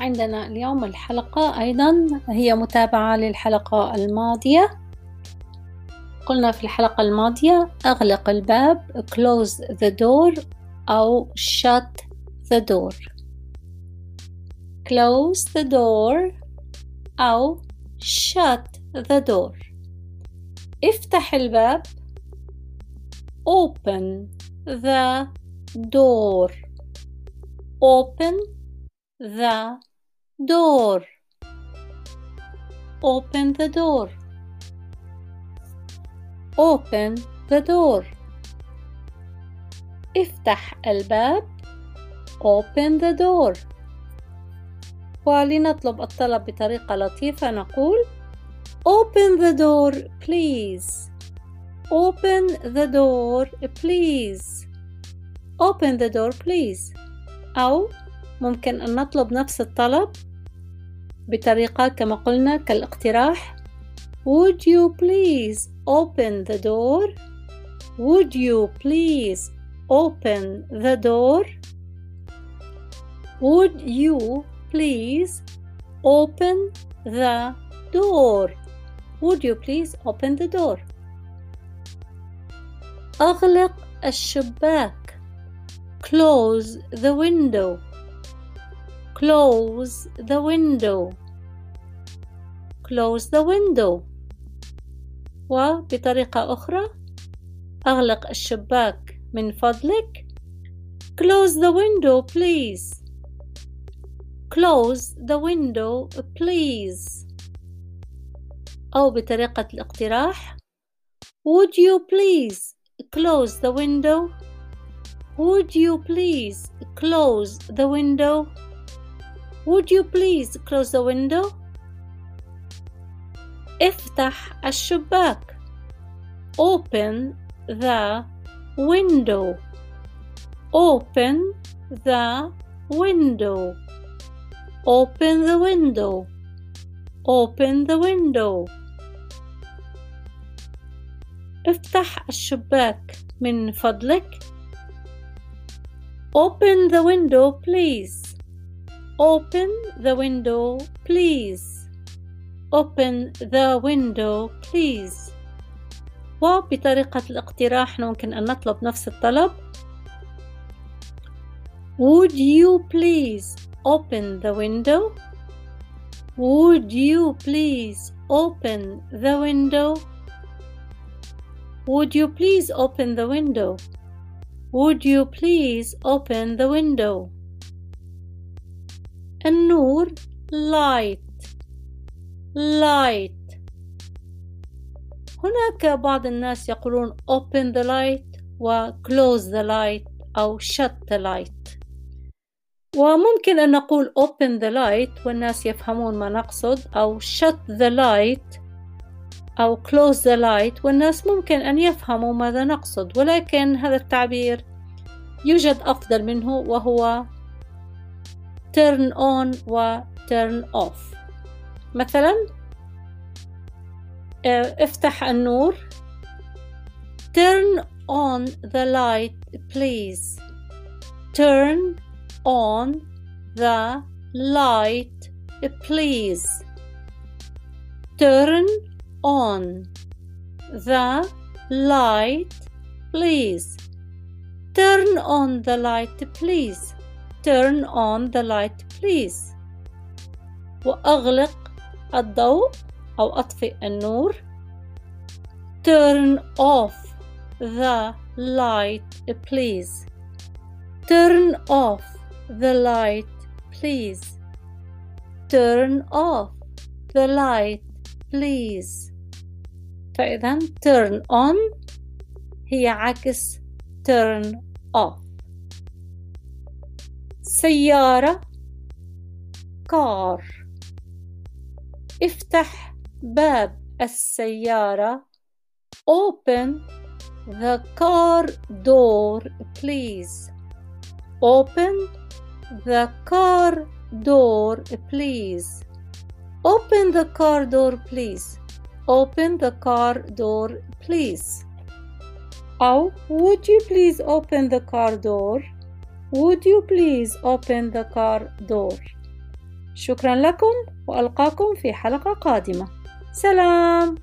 عندنا اليوم الحلقة أيضا هي متابعة للحلقة الماضية. قلنا في الحلقة الماضية أغلق الباب close the door أو shut the door. close the door أو shut the door افتح الباب open the door open the door open the door open the door افتح الباب open the door ولنطلب الطلب بطريقة لطيفة نقول open the door please open the door please open the door please أو ممكن أن نطلب نفس الطلب بطريقة كما قلنا كالاقتراح Would you please open the door? Would you please open the door? Would you please open the door? Would you please open the door? أغلق الشباك. Close the window. Close the window. Close the window. وبطريقة أخرى أغلق الشباك من فضلك. Close the window please. Close the window please. أو بطريقة الاقتراح Would you please close the window? Would you please close the window? Would you please close the window? افتح الشباك. Open the window. Open the window. Open the window. Open the window. افتح الشباك من فضلك. Open the window please. Open the window, please. Open the window, please. وبطريقة الاقتراح ممكن أن نطلب نفس الطلب. Would you please open the window? Would you please open the window? Would you please open the window? Would you please open the window? النور light light هناك بعض الناس يقولون open the light و close the light أو shut the light وممكن أن نقول open the light والناس يفهمون ما نقصد أو shut the light أو close the light والناس ممكن أن يفهموا ماذا نقصد. ولكن هذا التعبير يوجد أفضل منه وهو turn on و turn off. مثلا افتح النور. turn on the light please. turn on the light please turn on the light please turn on the light please turn on the light please وأغلق الضوء أو أطفئ النور turn off the light please turn off the light please turn off the light please فإذا turn on هي عكس turn off سيارة كار افتح باب السيارة open the car door please open the car door please open the car door please open the car door please أو would you please open the car door would you please open the car door شكرا لكم وألقاكم في حلقة قادمة سلام